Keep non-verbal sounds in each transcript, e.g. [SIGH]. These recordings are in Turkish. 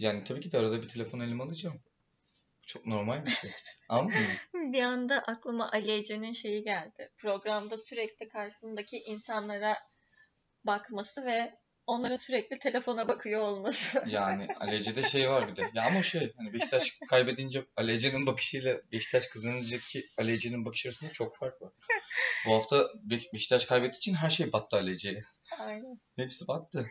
Yani tabii ki de arada bir telefon elime alacağım. Çok normal bir şey. Anladın [LAUGHS] mı? Bir anda aklıma Ali Ece'nin şeyi geldi. Programda sürekli karşısındaki insanlara bakması ve onlara sürekli telefona bakıyor olması. [LAUGHS] Yani Alece'de şey var bir de. Ya ama şey hani Beşiktaş kaybedince Alece'nin bakışıyla Beşiktaş kazanıncaki Alece'nin bakış arasında çok fark var. Bu hafta Be- Beşiktaş kaybettiği için her şey battı Alece'ye. Aynen. Hepsi battı.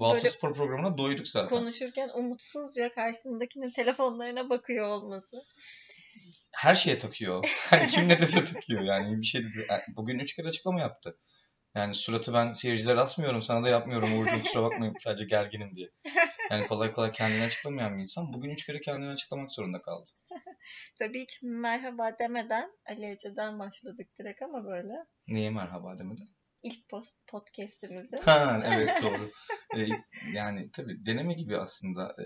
Bu hafta Böyle spor programına doyduk zaten. konuşurken umutsuzca karşısındakinin telefonlarına bakıyor olması. Her şeye takıyor. Hani kim ne dese takıyor yani bir şey dedi. Yani Bugün üç kere açıklama yaptı. Yani suratı ben seyircilere asmıyorum sana da yapmıyorum Uğurcuğum kusura bakmayın sadece gerginim diye. Yani kolay kolay kendini açıklamayan bir insan bugün üç kere kendini açıklamak zorunda kaldı. Tabii hiç merhaba demeden Ali Ece'den başladık direkt ama böyle. Niye merhaba demedi? İlk post podcast'imizi. Ha evet doğru. Ee, yani tabii deneme gibi aslında e,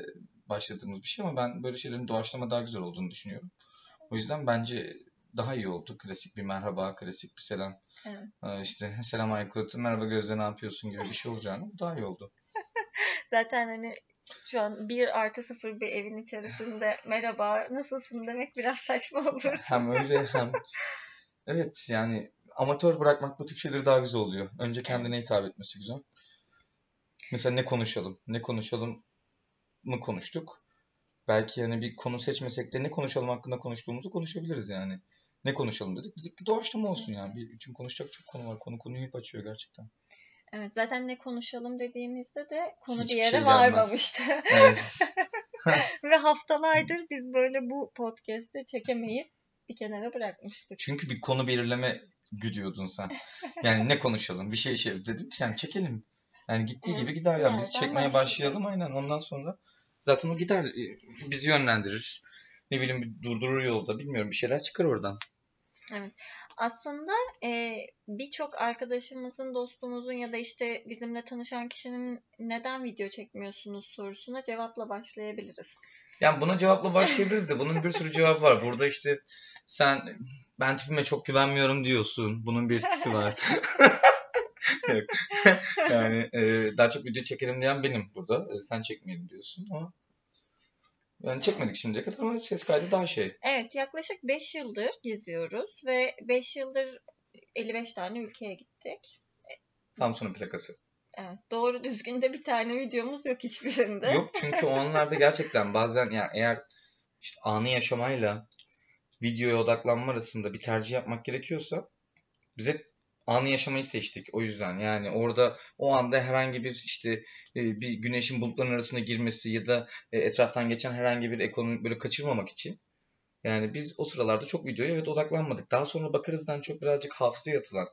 başladığımız bir şey ama ben böyle şeylerin doğaçlama daha güzel olduğunu düşünüyorum. O yüzden bence daha iyi oldu. Klasik bir merhaba, klasik bir selam. Evet. Ee, işte selam Aykut, merhaba Gözde ne yapıyorsun gibi bir şey olacağını daha iyi oldu. [LAUGHS] Zaten hani şu an bir artı sıfır bir evin içerisinde [LAUGHS] merhaba nasılsın demek biraz saçma olur. Hem öyle hem... Evet yani amatör bırakmak bu tip şeyleri daha güzel oluyor. Önce kendine hitap etmesi güzel. Mesela ne konuşalım? Ne konuşalım mı konuştuk? Belki yani bir konu seçmesek de ne konuşalım hakkında konuştuğumuzu konuşabiliriz yani. Ne konuşalım dedik. Dedik ki doğaçlama olsun yani. Bir, çünkü konuşacak çok konu var. Konu konuyu hep açıyor gerçekten. Evet zaten ne konuşalım dediğimizde de konu Hiçbir bir yere şey varmamıştı. Evet. [LAUGHS] Ve haftalardır biz böyle bu podcast'te çekemeyip bir kenara bırakmıştık. Çünkü bir konu belirleme güdüyordun sen. Yani ne konuşalım? Bir şey şey dedim ki yani çekelim. Yani gittiği Evet, gibi gider yani. Biz çekmeye başlayalım aynen. Ondan sonra zaten o gider bizi yönlendirir. Ne bileyim bir durdurur yolda bilmiyorum bir şeyler çıkar oradan. Aslında e, birçok arkadaşımızın, dostumuzun ya da işte bizimle tanışan kişinin neden video çekmiyorsunuz sorusuna cevapla başlayabiliriz. Yani buna cevapla başlayabiliriz de bunun bir sürü cevap var. Burada işte sen ben tipime çok güvenmiyorum diyorsun. Bunun bir etkisi var. [LAUGHS] Yani e, daha çok video çekelim diyen benim burada. E, sen çekmeyelim diyorsun ama yani çekmedik şimdiye kadar ama ses kaydı daha şey. Evet, yaklaşık 5 yıldır geziyoruz ve 5 yıldır 55 tane ülkeye gittik. Samsun'un plakası. Evet, doğru düzgün de bir tane videomuz yok hiçbirinde. Yok çünkü o anlarda gerçekten bazen yani eğer işte anı yaşamayla videoya odaklanma arasında bir tercih yapmak gerekiyorsa biz hep anı yaşamayı seçtik o yüzden. Yani orada o anda herhangi bir işte e, bir güneşin bulutların arasına girmesi ya da e, etraftan geçen herhangi bir ekonomi böyle kaçırmamak için. Yani biz o sıralarda çok videoya evet odaklanmadık. Daha sonra bakarızdan çok birazcık hafızaya atılan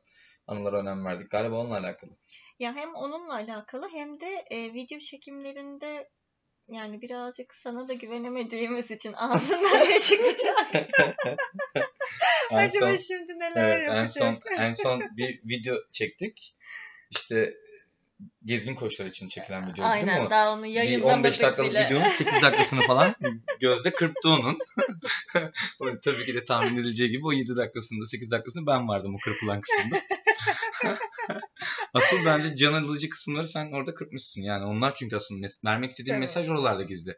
anılara önem verdik. Galiba onunla alakalı. Ya hem onunla alakalı hem de e, video çekimlerinde yani birazcık sana da güvenemediğimiz için ağzından ne [LAUGHS] çıkacak? En Acaba son- şimdi neler Evet, en yapacak? son en son bir video çektik. İşte gezgin koçlar için çekilen video değil mi Aynen daha onu Bir yayınlamadık 15 dakikalık bile. videonun 8 dakikasını falan [LAUGHS] gözde kırptı onun. Tabii ki de tahmin edileceği gibi o 7 dakikasında 8 dakikasında ben vardım o kırpılan kısımda. [LAUGHS] Asıl bence can alıcı kısımları sen orada kırpmışsın. Yani onlar çünkü aslında vermek istediğin Tabii. mesaj oralarda gizli.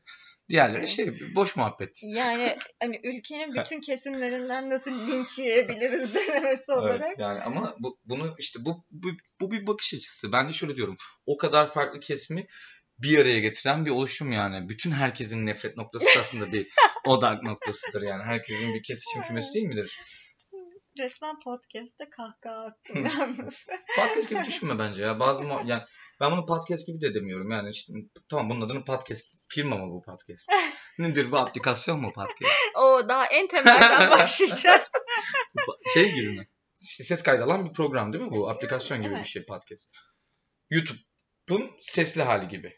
Diğerleri şey boş muhabbet. Yani hani ülkenin [LAUGHS] bütün kesimlerinden nasıl linç yiyebiliriz [LAUGHS] denemesi olarak. Evet yani ama bu, bunu işte bu, bu, bu bir bakış açısı. Ben de şöyle diyorum. O kadar farklı kesimi bir araya getiren bir oluşum yani. Bütün herkesin nefret noktası aslında bir [LAUGHS] odak noktasıdır yani. Herkesin bir kesişim kümesi değil midir? Resmen podcast'te kahkaha attım yalnız. [LAUGHS] Podcast gibi düşünme bence ya. Bazı mu- yani ben bunu podcast gibi de demiyorum. Yani işte tamam bunun adını podcast firma mı bu podcast? [LAUGHS] Nedir bu aplikasyon mu podcast? [LAUGHS] o daha en temelden başlayacağız. Ba- Şey gibi mi? İşte ses kaydı alan bir program değil mi bu? Aplikasyon gibi bir Evet. şey podcast. YouTube'un sesli hali gibi.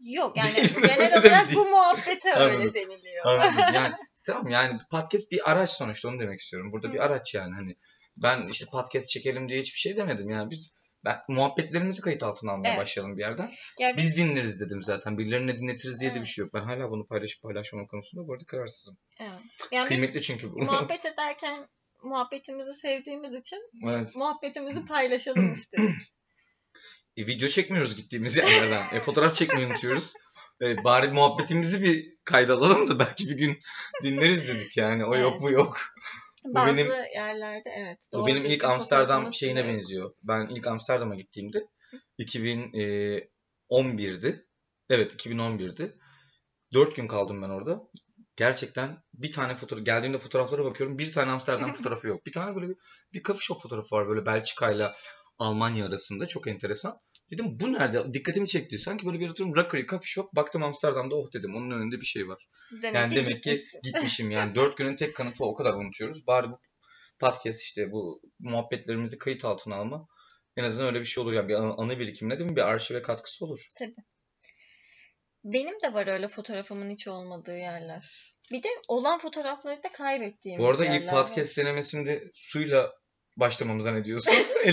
Yok yani genel olarak bu muhabbete Anladım. öyle deniliyor. Anladım. [LAUGHS] Yani tamam yani podcast bir araç sonuçta onu demek istiyorum. Burada bir araç yani hani ben işte podcast çekelim diye hiçbir şey demedim yani biz ben muhabbetlerimizi kayıt altına almaya Evet. başlayalım bir yerden. Yani Biz dinleriz dedim zaten. Birilerine dinletiriz diye de bir Evet. şey yok. Ben hala bunu paylaşıp paylaşmama konusunda bu arada kararsızım. Evet. Yani biz Kıymetli çünkü bu. muhabbet ederken muhabbetimizi sevdiğimiz için evet. muhabbetimizi paylaşalım istedik. [CLEARS THROAT] E, video çekmiyoruz gittiğimiz yerlerden. E, fotoğraf çekmeyi unutuyoruz. Evet, bari muhabbetimizi bir kayda alalım da belki bir gün dinleriz dedik yani. O yok Evet. bu yok. Bazı benim- yerlerde evet. Bu doğru benim düzgün ilk Amsterdam şeyine yok. benziyor. Ben ilk Amsterdam'a gittiğimde 2011'di. Evet 2011'di. 4 gün kaldım ben orada. Gerçekten bir tane fotoğraf geldiğimde fotoğraflara bakıyorum. Bir tane Amsterdam [LAUGHS] fotoğrafı yok. Bir tane böyle bir, bir coffee shop fotoğrafı var böyle Belçika ile Almanya arasında. Çok enteresan. Dedim bu nerede? Dikkatimi çekti. Sanki böyle bir oturum Rockery Coffee Shop. Baktım Amsterdam'da oh dedim. Onun önünde bir şey var. Demek Yani ki demek ki gitmişsin. gitmişim. Yani dört günün tek kanıtı o kadar unutuyoruz. Bari bu podcast işte bu muhabbetlerimizi kayıt altına alma. En azından öyle bir şey olur. Yani bir anı, birikimine değil mi? Bir arşive katkısı olur. Benim de var öyle fotoğrafımın hiç olmadığı yerler. Bir de olan fotoğrafları da kaybettiğim Bu arada ilk yerler var. podcast denemesinde suyla başlamamıza ne diyorsun? [LAUGHS]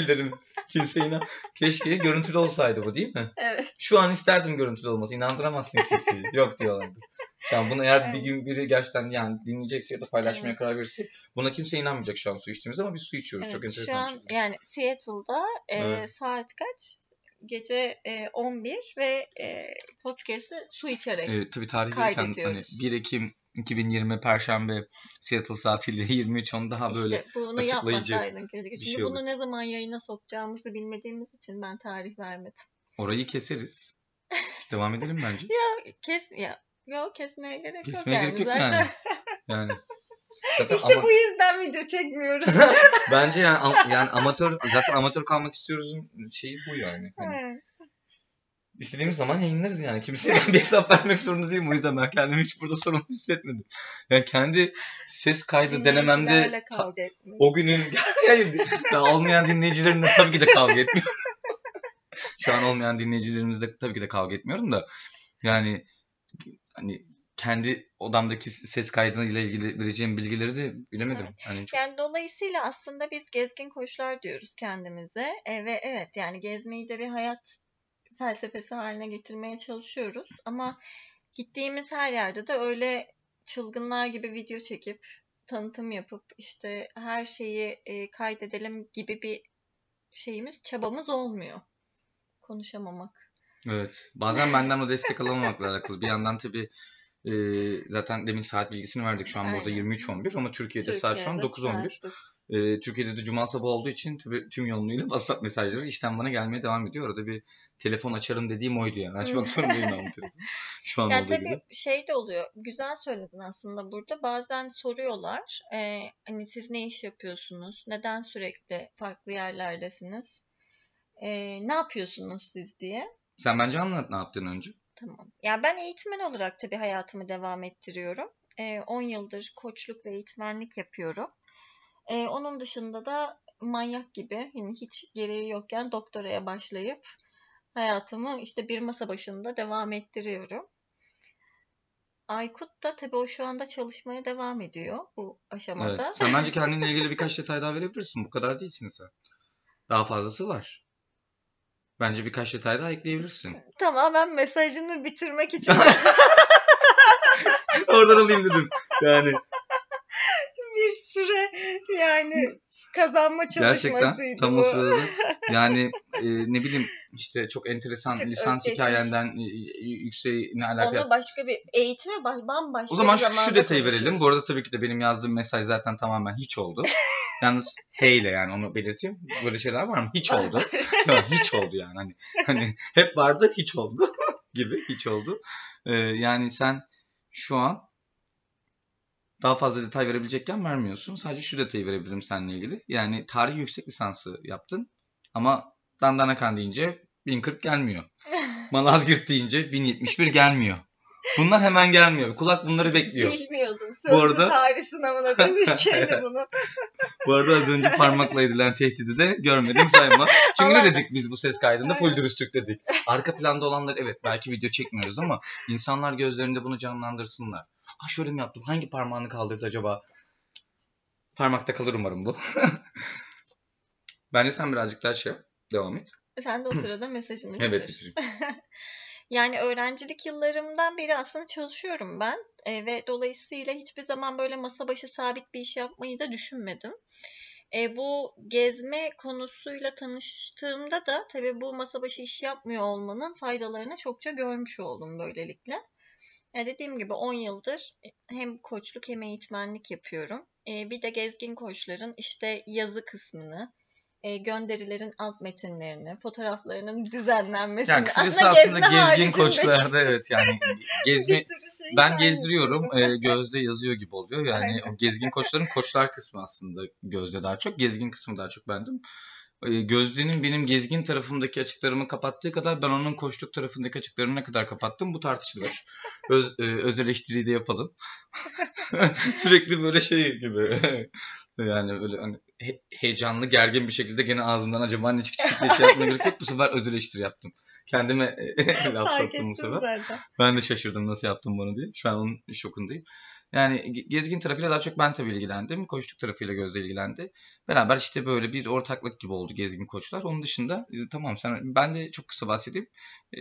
Kimse inan. Keşke görüntülü olsaydı bu değil mi? Evet. Şu an isterdim görüntülü olması. İnandıramazsın kimseyi. Yok diyorlardı. Şu an bunu eğer bir Evet. gün biri gerçekten yani dinleyecekse ya da paylaşmaya Evet. karar verirse buna kimse inanmayacak şu an su içtiğimiz ama biz su içiyoruz. Çok Evet, şu enteresan bir an şekilde. yani Seattle'da e, Evet. saat kaç? Gece e, 11 ve e, podcast'ı su içerek. Evet tabii tarih verirken hani kaydediyoruz. 1 Ekim 2020 Perşembe Seattle saatiyle [LAUGHS] 23.10 daha böyle İşte bunu açıklayıcı yapmasaydın keşke. bir Çünkü şey bunu olur. ne zaman yayına sokacağımızı bilmediğimiz için ben tarih vermedim. orayı keseriz. Devam edelim bence. [LAUGHS] Kes ya yok kesmeye gerek yok Kesmeye yani. gerek yok Zaten yani. [LAUGHS] Yani zaten işte ama bu yüzden video çekmiyoruz. bence yani yani amatör zaten amatör kalmak istiyoruzun şeyi bu yani. Hani Evet. İstediğimiz zaman yayınlarız yani. Kimseye [LAUGHS] bir hesap vermek zorunda değilim. O yüzden ben kendimi hiç burada sorumlu hissetmedim. Yani kendi ses kaydı denememde Dinleyicilerle kavga etmek. o günün [LAUGHS] hayır daha olmayan dinleyicilerimle tabii ki de kavga etmiyorum. Şu an olmayan dinleyicilerimizle tabii ki de kavga etmiyorum da yani hani kendi odamdaki ses kaydıyla ilgili vereceğim bilgileri de bilemedim. Hani çok Yani dolayısıyla aslında biz gezgin koçlar diyoruz kendimize E, ve evet yani gezmeyi de bir hayat felsefesi haline getirmeye çalışıyoruz ama gittiğimiz her yerde de öyle çılgınlar gibi video çekip tanıtım yapıp işte her şeyi e, kaydedelim gibi bir şeyimiz çabamız olmuyor. Konuşamamak. Evet. Bazen benden o destek alamamakla alakalı. Bir yandan tabii e, zaten demin saat bilgisini verdik. Şu an burada Aynen. 23.11 ama Türkiye'de saat şu an Türkiye'de 9.11. saat dokuz. E, Türkiye'de de cuma sabahı olduğu için tabii tüm yoğunluğuyla [LAUGHS] WhatsApp mesajları işten bana gelmeye devam ediyor. Arada bir telefon açarım dediğim oydu yani. Açmak [LAUGHS] zorundayım ben. Şu an Ya olduğu tabii gibi. şey de oluyor. Güzel söyledin aslında burada. Bazen soruyorlar. e, hani siz ne iş yapıyorsunuz? Neden sürekli farklı yerlerdesiniz? E, ne yapıyorsunuz siz diye. Sen bence anlat ne yaptın önce. Tamam. Ya ben eğitmen olarak tabii hayatımı devam ettiriyorum. E, 10 yıldır koçluk ve eğitmenlik yapıyorum. E, onun dışında da manyak gibi yani hiç gereği yokken doktoraya başlayıp hayatımı işte bir masa başında devam ettiriyorum. Aykut da tabii o şu anda çalışmaya devam ediyor bu Evet. aşamada. Sen bence kendinle ilgili birkaç detay daha verebilirsin. Bu kadar değilsin sen. Daha fazlası var. Bence birkaç detay daha ekleyebilirsin. [LAUGHS] Tamamen mesajını bitirmek için [LAUGHS] Oradan alayım dedim. Yani bir süre yani kazanma gerçekten çalışmasıydı tam bu. o sırada [LAUGHS] yani e, ne bileyim işte çok enteresan Çok lisans özdeşmiş. hikayenden e, yükseğine alakalı. Onu başka bir eğitime baş- bambaşka O zaman şu, şu detayı verelim. Bu arada tabii ki de benim yazdığım mesaj zaten tamamen hiç oldu. [LAUGHS] Yalnız hey ile yani onu belirteyim. Böyle şeyler var mı? Hiç oldu. [LAUGHS] Tamam, hiç oldu yani. Hani, hani hep vardı hiç oldu gibi hiç oldu. Ee, yani sen şu an daha fazla detay verebilecekken vermiyorsun. Sadece şu detayı verebilirim seninle ilgili. Yani tarih yüksek lisansı yaptın ama Dandanakan deyince 1040 gelmiyor. [LAUGHS] Malazgirt deyince 1071 gelmiyor. Bunlar hemen gelmiyor. Kulak bunları bekliyor. Bilmiyordum. Sözlü arada- tarih sınavına dönüşeceğini [LAUGHS] bunu. Bu arada az önce parmakla edilen tehdidi de görmedim sayma. Çünkü ne dedik biz bu ses kaydında? Full dürüstlük dedik. Arka planda olanlar evet belki video çekmiyoruz ama insanlar gözlerinde bunu canlandırsınlar. Ha şöyle mi yaptım? Hangi parmağını kaldırdı acaba? Parmakta kalır umarım bu. [LAUGHS] Bence sen birazcık daha şey yap. Devam et. Sen de o [CLEARS THROAT] sırada mesajını bitir. Evet bitireyim. [LAUGHS] Yani öğrencilik yıllarımdan beri aslında çalışıyorum ben E, ve dolayısıyla hiçbir zaman böyle masa başı sabit bir iş yapmayı da düşünmedim. E, bu gezme konusuyla tanıştığımda da tabii bu masa başı iş yapmıyor olmanın faydalarını çokça görmüş oldum böylelikle. Ya dediğim gibi 10 yıldır hem koçluk hem eğitmenlik yapıyorum. E, bir de gezgin koçların işte yazı kısmını, e, gönderilerin alt metinlerini, fotoğraflarının [LAUGHS] düzenlenmesini. Yani kısacası Aslında aslında gezgin koçlarda evet yani [LAUGHS] gezme şeyi ben gezdiriyorum [LAUGHS] e, Gözde yazıyor gibi oluyor. Yani o gezgin koçların koçlar kısmı aslında Gözde daha çok. Gezgin kısmı daha çok bendim. E, Gözde'nin benim gezgin tarafımdaki açıklarımı kapattığı kadar ben onun koçluk tarafındaki açıklarını ne kadar kapattım bu tartışılır. Öz, e, öz eleştiriyi de yapalım. [LAUGHS] Sürekli böyle şey gibi. [LAUGHS] Yani öyle hani he- heyecanlı, gergin bir şekilde gene ağzımdan acaba ne çıkacak diye şey yapmaya gerek yok. Bu sefer öz eleştiri yaptım. Kendime [LAUGHS] laf Fark soktum bu sefer. zaten. Ben de şaşırdım nasıl yaptım bunu diye. Şu an onun şokundayım. Yani ge- gezgin tarafıyla daha çok ben tabii ilgilendim. Koçluk tarafıyla Gözde ilgilendi. Beraber işte böyle bir ortaklık gibi oldu gezgin koçlar. Onun dışında e, tamam sen ben de çok kısa bahsedeyim. E,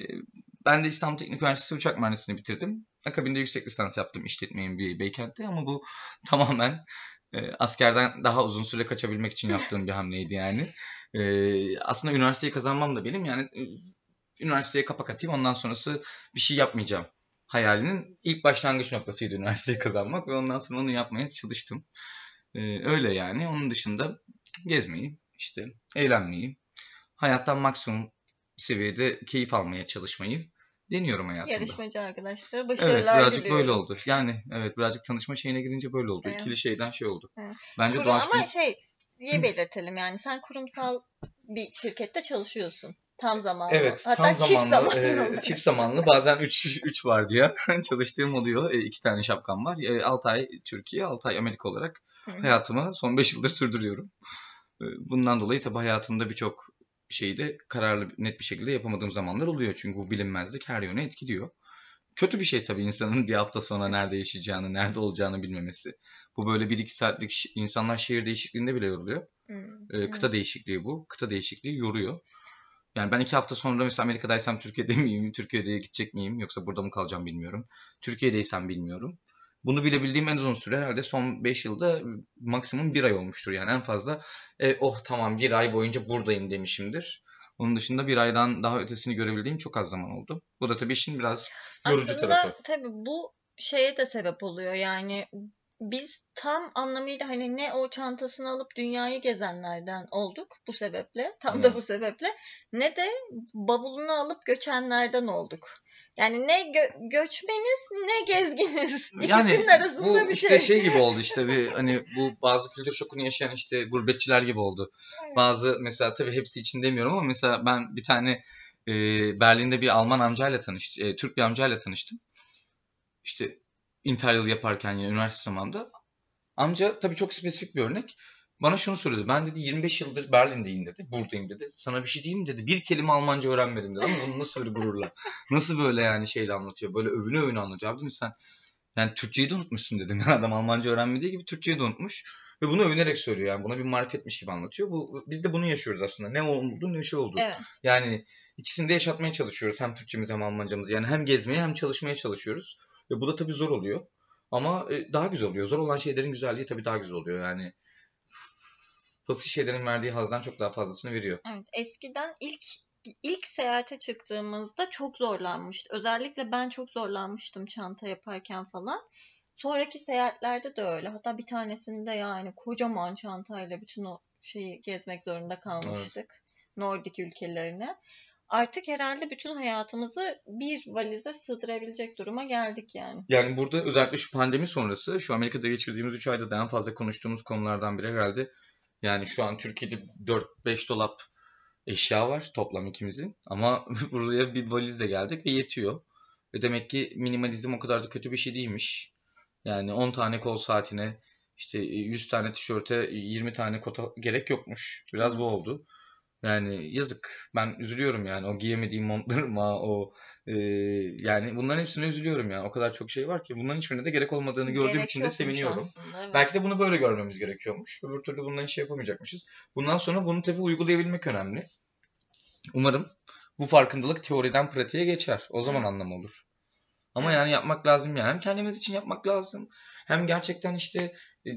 Ben de İstanbul Teknik Üniversitesi uçak mühendisliğini bitirdim. Akabinde yüksek lisans yaptım işletme MBA Beykent'te ama bu [LAUGHS] tamamen e, askerden daha uzun süre kaçabilmek için yaptığım bir hamleydi yani. Aslında üniversiteyi kazanmam da benim yani üniversiteye kapak atayım ondan sonrası bir şey yapmayacağım hayalinin ilk başlangıç noktasıydı üniversiteyi [LAUGHS] kazanmak ve ondan sonra onu yapmaya çalıştım. Ee, öyle yani. Onun dışında gezmeyi, işte eğlenmeyi, hayattan maksimum seviyede keyif almaya çalışmayı deniyorum hayatımda. Yarışmacı arkadaşlara Evet başarılar birazcık diliyorum. böyle oldu. Yani evet birazcık tanışma şeyine girince böyle oldu. Evet. İkili şeyden şey oldu. Evet. Bence Kurum, ama doğaçlama şey iyi belirtelim yani sen kurumsal bir şirkette çalışıyorsun. Tam zamanlı. Evet, Hatta tam çift zamanlı, zamanlı. e, çift zamanlı bazen 3 3 var diye [LAUGHS] çalıştığım oluyor. E, iki tane şapkam var. E, 6 ay Türkiye, 6 ay Amerika olarak hayatımı son 5 yıldır sürdürüyorum. E, Bundan dolayı tabii hayatımda birçok şeyi de kararlı, net bir şekilde yapamadığım zamanlar oluyor. Çünkü bu bilinmezlik her yöne etkiliyor. Kötü bir şey tabii insanın bir hafta sonra nerede yaşayacağını, nerede olacağını bilmemesi. Bu böyle 1-2 saatlik insanlar şehir değişikliğinde bile yoruluyor. Hı, E, kıta değişikliği bu. Kıta değişikliği yoruyor. Yani ben iki hafta sonra mesela Amerika'daysam Türkiye'de miyim? Türkiye'de gidecek miyim? Yoksa burada mı kalacağım bilmiyorum. Türkiye'deysem bilmiyorum. Bunu bilebildiğim en uzun süre herhalde son 5 yılda maksimum bir ay olmuştur. Yani en fazla e, oh tamam bir ay boyunca buradayım demişimdir. Onun dışında bir aydan daha ötesini görebildiğim çok az zaman oldu. Bu da tabii işin biraz yorucu Aslında tarafı. tabii bu şeye de sebep oluyor yani biz tam anlamıyla hani ne o çantasını alıp dünyayı gezenlerden olduk bu sebeple tam da Evet. bu sebeple ne de bavulunu alıp göçenlerden olduk. Yani ne gö- göçmeniz ne gezginiz. [LAUGHS] Yani İkisinin arasında bu bir işte şey. şey gibi oldu işte bir hani bu bazı kültür şokunu yaşayan işte gurbetçiler gibi oldu. Evet. Bazı mesela tabii hepsi için demiyorum ama mesela ben bir tane e, Berlin'de bir Alman amcayla tanıştım. e, Türk bir amcayla tanıştım. İşte interrail yaparken yine üniversite zamanında. Amca tabii çok spesifik bir örnek. Bana şunu söyledi. Ben dedi 25 yıldır Berlin'deyim dedi. Buradayım dedi. Sana bir şey diyeyim dedi. Bir kelime Almanca öğrenmedim dedi. Ama bunu nasıl bir gururla. Nasıl böyle yani şeyle anlatıyor. Böyle övüne övüne anlatıyor. Abi sen yani Türkçeyi de unutmuşsun dedim. Yani adam Almanca öğrenmediği gibi Türkçeyi de unutmuş. Ve bunu övünerek söylüyor yani. Buna bir marifetmiş gibi anlatıyor. Bu, biz de bunu yaşıyoruz aslında. Ne oldu ne şey oldu. Evet. Yani ikisini de yaşatmaya çalışıyoruz. Hem Türkçemizi hem Almancamızı. Yani hem gezmeye hem çalışmaya çalışıyoruz. Ve bu da tabii zor oluyor. Ama e, daha güzel oluyor. Zor olan şeylerin güzelliği tabii daha güzel oluyor. Yani basit şeylerin verdiği hazdan çok daha fazlasını veriyor. Evet, eskiden ilk ilk seyahate çıktığımızda çok zorlanmıştı. Özellikle ben çok zorlanmıştım çanta yaparken falan. Sonraki seyahatlerde de öyle. Hatta bir tanesinde yani kocaman çantayla bütün o şeyi gezmek zorunda kalmıştık. Nordik ülkelerine. Artık herhalde bütün hayatımızı bir valize sığdırabilecek duruma geldik yani. Yani burada özellikle şu pandemi sonrası şu Amerika'da geçirdiğimiz 3 ayda da en fazla konuştuğumuz konulardan biri herhalde. Yani şu an Türkiye'de 4-5 dolap eşya var toplam ikimizin. Ama [LAUGHS] buraya bir valizle geldik ve yetiyor. Ve demek ki minimalizm o kadar da kötü bir şey değilmiş. Yani 10 tane kol saatine işte 100 tane tişörte 20 tane kota gerek yokmuş. Biraz bu oldu. Yani yazık. Ben üzülüyorum yani o giyemediğim montlarıma o e, yani bunların hepsine üzülüyorum ya. O kadar çok şey var ki bunların hiçbirine de gerek olmadığını gördüğüm Gerek için de seviniyorum. aslında, evet. Belki de bunu böyle görmemiz gerekiyormuş. Öbür türlü bundan hiç şey yapamayacakmışız. Bundan sonra bunu tabii uygulayabilmek önemli. Umarım bu farkındalık teoriden pratiğe geçer. O zaman Evet. anlam olur. Ama Evet. yani yapmak lazım yani. Hem kendimiz için yapmak lazım. Hem gerçekten işte e,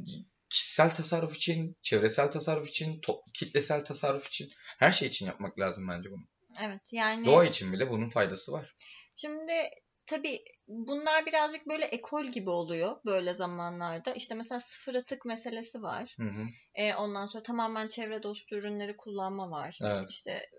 kişisel tasarruf için, çevresel tasarruf için, kitlesel tasarruf için her şey için yapmak lazım bence bunu. Evet yani Doğa için bile bunun faydası var. Şimdi tabii bunlar birazcık böyle ekol gibi oluyor böyle zamanlarda. İşte mesela sıfır atık meselesi var. Hı hı. E, ondan sonra tamamen çevre dostu ürünleri kullanma var. Evet. İşte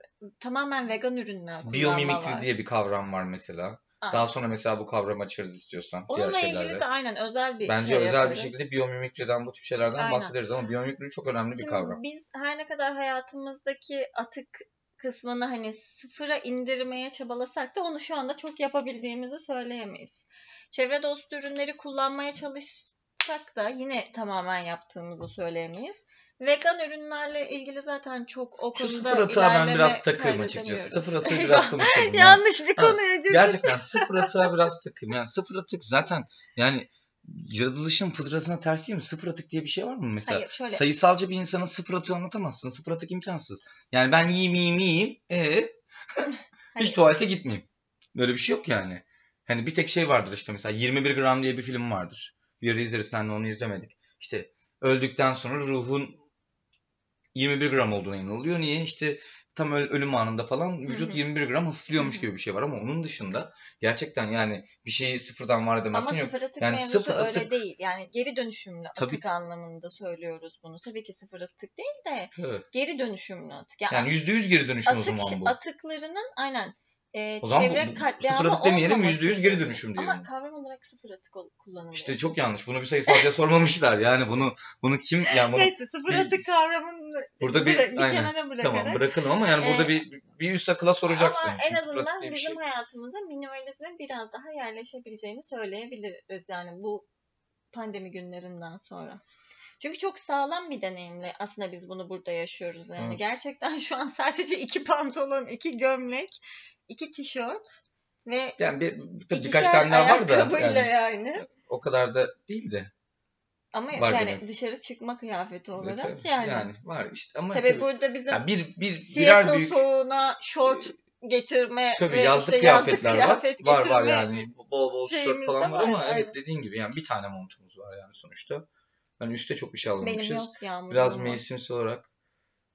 tamamen vegan ürünler kullanma Biyomimikri var. diye bir kavram var mesela. Aynen. Daha sonra mesela bu kavramı açarız istiyorsan diğer Onunla şeylerle. ilgili de aynen özel bir Bence şey özel bir yaparız. şekilde biyomimikriden bu tip şeylerden Aynen. bahsederiz ama biyomimikri çok önemli bir Şimdi kavram. biz her ne kadar hayatımızdaki atık kısmını hani sıfıra indirmeye çabalasak da onu şu anda çok yapabildiğimizi söyleyemeyiz. Çevre dostu ürünleri kullanmaya çalışsak da yine tamamen yaptığımızı söyleyemeyiz. Vegan ürünlerle ilgili zaten çok o Şu konuda sıfır atığa ben ilerleme biraz takığım kaydedemiyoruz. açıkçası. [LAUGHS] Sıfır atığı biraz konuşalım. yani. Yanlış bir Ha, konuya girdik. Gerçekten [LAUGHS] sıfır atığa biraz takım. Yani sıfır atık zaten yani yaratılışın fıtratına ters değil mi? Sıfır atık diye bir şey var mı mesela? Hayır şöyle Sayısalcı bir insanın sıfır atığı anlatamazsın. Sıfır atık imkansız. Yani ben yiyeyim yiyeyim yiyeyim. E [LAUGHS] hiç tuvalete gitmeyeyim. Böyle bir şey yok yani. Hani bir tek şey vardır işte mesela 21 gram diye bir film vardır. Bir izleriz senle onu izlemedik. İşte öldükten sonra ruhun 21 gram olduğuna inanılıyor. Niye? İşte tam öl- ölüm anında falan vücut Hı hı. 21 gram hafifliyormuş Hı hı. gibi bir şey var ama onun dışında gerçekten yani bir şeyi sıfırdan var Ama edemezsin yok. sıfır atık Yani sıfır öyle atık- değil. Yani geri dönüşümlü Tabii. atık anlamında söylüyoruz bunu. Tabii ki sıfır atık değil de Tabii. geri dönüşümlü atık. Yani, Yani %100 geri dönüşüm o atık, zaman bu. atıklarının aynen e, O zaman bu- çevre bu- katliamı sıfır atık demeyelim, yüzde yüz geri dönüşüm Ama diyelim. kavram olarak sıfır atık kullanılıyor. İşte çok yanlış. Bunu bir sayısalcıya [LAUGHS] sormamışlar. Yani bunu bunu kim yani bunu Neyse sıfır bir- atık kavramını burada bir bir aynen. kenara bırakarak. Tamam bırakalım ama yani burada Ee, bir bir üst akıla soracaksın. Ama en Şimdi azından bir bizim şey. hayatımıza minimalizmin biraz daha yerleşebileceğini söyleyebiliriz yani bu pandemi günlerinden sonra. Çünkü çok sağlam bir deneyimle aslında biz bunu burada yaşıyoruz yani. Evet. Gerçekten şu an sadece iki pantolon, iki gömlek, iki tişört ve Yani bir, tabii birkaç tane daha var da yani yani. o kadar da değil de. Ama Var yani benim. dışarı çıkma kıyafeti E, olarak tabii, yani. var işte ama Tabii, tabii, burada bizim ya bir bir Seattle büyük soğuğuna şort getirme tabii ve yazlık işte yazlık kıyafetler kıyafet var. Var var yani bol bol tişört falan de var ama var, evet dediğin gibi yani bir tane montumuz var yani sonuçta. Hani üstte çok bir şey Benim almamışız. yok yağmur. Biraz mevsimsel olarak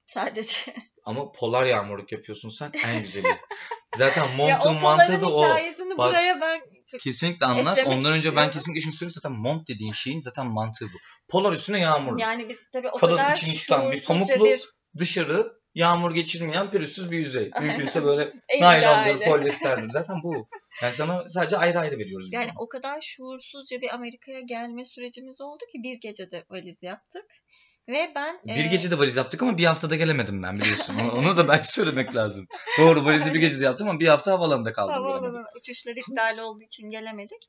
Sadece. [LAUGHS] ama polar yağmurluk yapıyorsun sen en güzeli. [LAUGHS] Zaten montun mantığı da o. hikayesini Bak, buraya ben Kesinlikle anlat. Ondan önce ben kesinlikle şunu söyleyeyim zaten mont dediğin şeyin zaten mantığı bu. Polar üstüne yağmurluk. yani biz tabii o Kalın kadar içini tutan bir pamuklu bir dışarı yağmur geçirmeyen pürüzsüz bir yüzey. [LAUGHS] Mümkünse böyle [LAUGHS] naylondur, polyesterdir. Zaten bu. Yani sana sadece ayrı ayrı veriyoruz. Yani o kadar şuursuzca bir Amerika'ya gelme sürecimiz oldu ki bir gecede valiz yaptık. Ve ben Bir e, gecede valiz yaptık ama bir haftada gelemedim ben biliyorsun. Onu, onu da belki [LAUGHS] söylemek lazım. Doğru valizi bir gecede yaptım ama bir hafta havaalanında kaldım. havaalanı uçuşları iptal olduğu için gelemedik.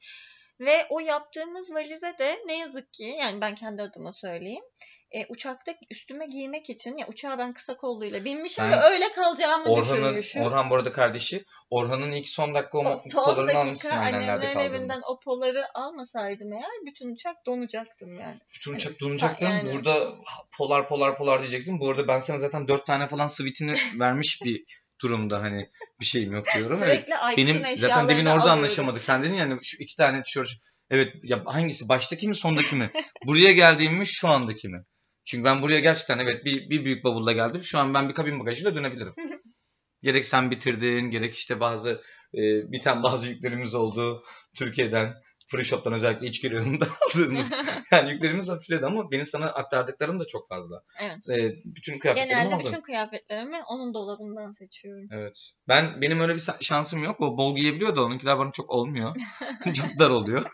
Ve o yaptığımız valize de ne yazık ki yani ben kendi adıma söyleyeyim. E, uçakta üstüme giymek için ya uçağa ben kısa kolluyla binmişim Ben ve öyle kalacağımı Orhan'ın, düşünmüşüm. Orhan bu arada kardeşi. Orhan'ın ilk son dakika o O son polarını almışsın dakika yani nerede annemlerin evinden o poları almasaydım eğer bütün uçak donacaktım yani. Bütün uçak donacaktın. Ha, yani. Burada polar polar polar diyeceksin. Bu arada ben sana zaten dört tane falan sweetini [LAUGHS] vermiş bir durumda hani bir şeyim yok diyorum. Evet. Sürekli Aykut'un Benim zaten demin orada alıyorum. anlaşamadık. Sen dedin yani şu iki tane tişört. Evet ya hangisi? Baştaki mi sondaki mi? [LAUGHS] Buraya geldiğim mi şu andaki mi? Çünkü ben buraya gerçekten evet bir, bir büyük bavulla geldim. Şu an ben bir kabin bagajıyla dönebilirim. [LAUGHS] gerek sen bitirdin, gerek işte bazı e, biten bazı yüklerimiz oldu. Türkiye'den, Free Shop'tan özellikle içki reyonunda aldığımız [LAUGHS] yani yüklerimiz hafifledi ama benim sana aktardıklarım da çok fazla. Evet. E, bütün kıyafetlerimi Genelde aldın. bütün kıyafetlerimi onun dolabından seçiyorum. Evet. Ben benim öyle bir şansım yok. O bol giyebiliyor da onunkiler bana çok olmuyor. [LAUGHS] çok dar oluyor.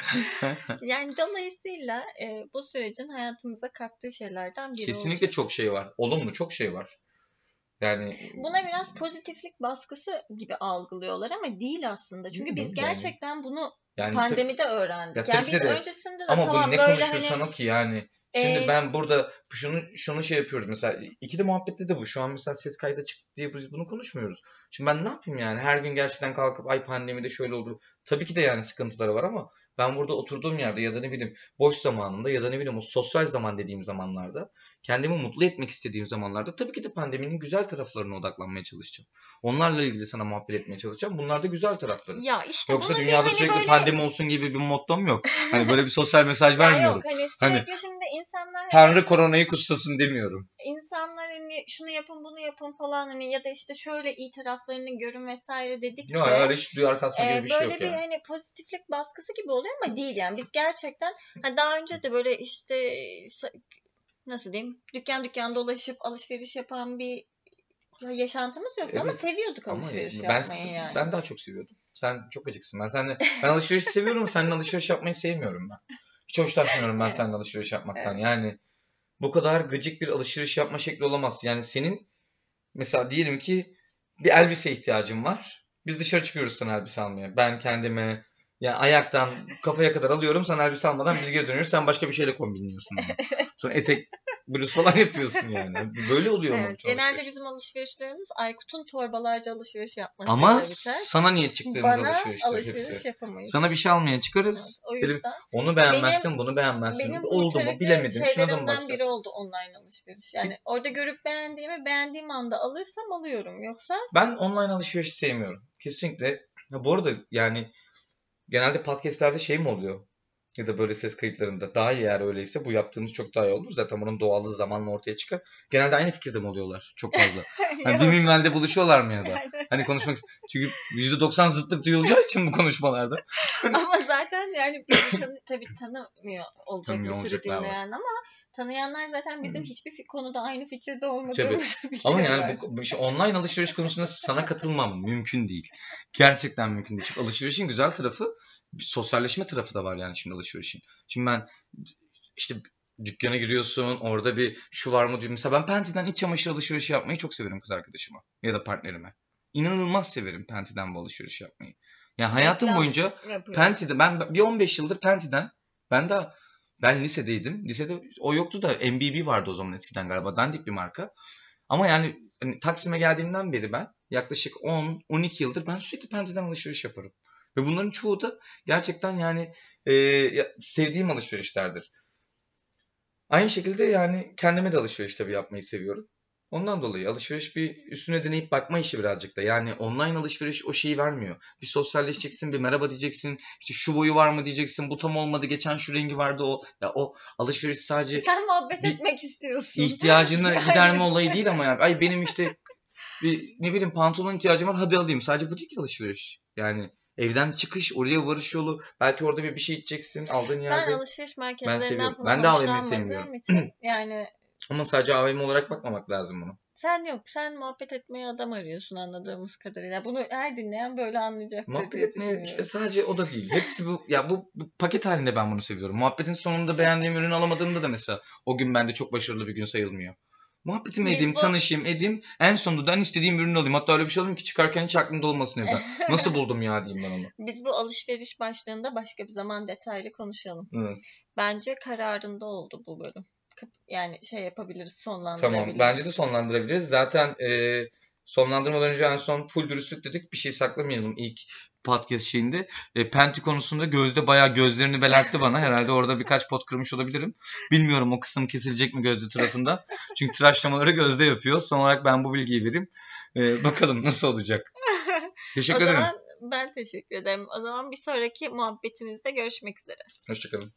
[LAUGHS] Yani dolayısıyla e, bu sürecin hayatımıza kattığı şeylerden biri Kesinlikle olacak. çok şey var. Olumlu çok şey var. Yani Buna biraz pozitiflik baskısı gibi algılıyorlar ama değil aslında. Çünkü biz Bilmiyorum yani. gerçekten bunu yani pandemide öğrendik. Ya yani biz de. öncesinde de ama tamam bu ne böyle konuşursan hani o ki yani. Şimdi e, ben burada şunu şunu şey yapıyoruz mesela iki de muhabbette de bu. Şu an mesela ses kayda çıktı diye biz bunu konuşmuyoruz. Şimdi ben ne yapayım yani? Her gün gerçekten kalkıp ay pandemide şöyle oldu. Tabii ki de yani sıkıntıları var ama Ben burada oturduğum yerde ya da ne bileyim boş zamanımda ya da ne bileyim o sosyal zaman dediğim zamanlarda kendimi mutlu etmek istediğim zamanlarda tabii ki de pandeminin güzel taraflarına odaklanmaya çalışacağım. Onlarla ilgili sana muhabbet etmeye çalışacağım. Bunlar da güzel tarafları. Ya işte Yoksa dünyada hani sürekli böyle- pandemi olsun gibi bir mottom yok. [LAUGHS] Hani böyle bir sosyal mesaj vermiyorum. yok hani Hani- sürekli şimdi insanlar Tanrı koronayı kutsasın demiyorum. insanlar hani şunu yapın bunu yapın falan hani ya da işte şöyle iyi taraflarını görün vesaire dedikçe Yok öyle hiç duyar kasma e, gibi bir şey böyle yok bir yani. hani pozitiflik baskısı gibi oluyor ama değil yani biz gerçekten ha daha önce de böyle işte nasıl diyeyim dükkan dükkan dolaşıp alışveriş yapan bir yaşantımız yoktu ama Evet. seviyorduk Ama alışveriş ben, yapmayı yani. ben daha çok seviyordum. Sen çok acıksın. Ben seninle ben alışveriş seviyorum. Seninle alışveriş yapmayı sevmiyorum ben. Hiç hoşlanmıyorum ben Evet. seninle alışveriş yapmaktan. Evet. Yani bu kadar gıcık bir alışveriş yapma şekli olamaz. Yani senin mesela diyelim ki bir elbise ihtiyacın var. Biz dışarı çıkıyoruz sana elbise almaya. Ben kendime yani ayaktan kafaya kadar alıyorum. Sen elbise almadan biz geri dönüyoruz. Sen başka bir şeyle kombinliyorsun. onu. [LAUGHS] Sonra etek bluz falan yapıyorsun yani. Böyle oluyor mu? Evet, bütün genelde alışveriş? bizim alışverişlerimiz Aykut'un torbalarca alışveriş yapmasıyla Ama sana niye çıktığımız Bana alışveriş hepsi. yapamayız. Sana bir şey almaya Evet, çıkarız. o Benim- yüzden Onu beğenmezsin, bunu beğenmezsin. benim Oldu mu bilemedim. Şuna da mı baksak? biri oldu online alışveriş. Yani orada görüp beğendiğimi beğendiğim anda alırsam alıyorum. Yoksa Ben online alışveriş sevmiyorum. Kesinlikle. Ha, bu arada yani genelde podcastlerde şey mi oluyor? Ya da böyle ses kayıtlarında. Daha iyi eğer öyleyse bu yaptığımız çok daha iyi olur. Zaten bunun doğallığı zamanla ortaya çıkar. Genelde aynı fikirde mi oluyorlar? Çok fazla. [LAUGHS] Hani bir minvalde buluşuyorlar mı ya da? Hani konuşmak çünkü %90 zıtlık duyulacağı için bu konuşmalarda. [LAUGHS] ama zaten yani bizi tanı, tabii tanımıyor olacak Tanımıyor bir sürü olacaklar var. dinleyen ama tanıyanlar zaten bizim hiçbir konuda aynı fikirde olmadığımızı Ama biliyorlar. yani bu, bu işte online alışveriş konusunda sana katılmam mümkün değil. Gerçekten mümkün değil. Çünkü alışverişin güzel tarafı bir sosyalleşme tarafı da var yani şimdi alışverişin. Şimdi ben işte dükkana giriyorsun orada bir şu var mı diyor. Mesela ben Penti'den iç çamaşır alışverişi yapmayı çok severim kız arkadaşıma ya da partnerime. İnanılmaz severim Penti'den bu alışveriş yapmayı. Yani hayatım boyunca. Penti'de ben bir 15 yıldır Penti'den ben daha ben lisedeydim. Lisede o yoktu da MBB vardı o zaman eskiden galiba. Dandik bir marka. Ama yani hani Taksim'e geldiğimden beri ben yaklaşık 10-12 yıldır ben sürekli Penti'den alışveriş yaparım. Ve bunların çoğu da gerçekten yani e, sevdiğim alışverişlerdir. Aynı şekilde yani kendime de alışveriş tabii yapmayı seviyorum. Ondan dolayı alışveriş bir üstüne deneyip bakma işi birazcık da. Yani online alışveriş o şeyi vermiyor. Bir sosyalleşeceksin, bir merhaba diyeceksin. İşte şu boyu var mı diyeceksin. Bu tam olmadı. Geçen şu rengi vardı o. Ya o alışveriş sadece Sen muhabbet etmek istiyorsun. ihtiyacını [LAUGHS] Yani- giderme olayı değil ama yani. Ay benim işte bir ne bileyim pantolon ihtiyacım var hadi alayım. Sadece bu değil ki alışveriş. Yani evden çıkış, oraya varış yolu. Belki orada bir bir şey içeceksin aldığın Ben yerde. alışveriş merkezlerinden seviyorum. falan Ben de hoşlanmadığım sevmiyorum. için [CLEARS THROAT] yani Ama sadece AVM olarak bakmamak lazım bunu. sen yok sen muhabbet etmeye adam arıyorsun anladığımız kadarıyla. Bunu her dinleyen böyle anlayacaktır Muhabbet etmeye işte sadece o da değil. Hepsi bu ya bu, bu paket halinde ben bunu seviyorum. Muhabbetin sonunda beğendiğim ürünü alamadığımda da mesela o gün bende çok başarılı bir gün sayılmıyor. Muhabbetimi edeyim, bu- tanışayım, edeyim. En sonunda da en istediğim ürünü alayım. Hatta öyle bir şey alayım ki çıkarken hiç aklımda olmasın evden. [LAUGHS] Nasıl buldum ya diyeyim ben onu. Biz bu alışveriş başlığında başka bir zaman detaylı konuşalım. Evet. Bence kararında oldu bu bölüm. Yani şey yapabiliriz, Tamam. sonlandırabiliriz. Bence de sonlandırabiliriz. Zaten e, sonlandırmadan önce en son full dürüstlük dedik. Bir şey saklamayalım ilk podcast şeyinde. E, Penti konusunda Gözde bayağı gözlerini belertti bana. [LAUGHS] Herhalde orada birkaç pot kırmış olabilirim. Bilmiyorum o kısım kesilecek mi Gözde tarafından. Çünkü tıraşlamaları Gözde yapıyor. Son olarak ben bu bilgiyi vereyim. E, bakalım nasıl olacak. [LAUGHS] o Teşekkür ederim. zaman ben teşekkür ederim. O zaman bir sonraki muhabbetimizde görüşmek üzere. Hoşçakalın.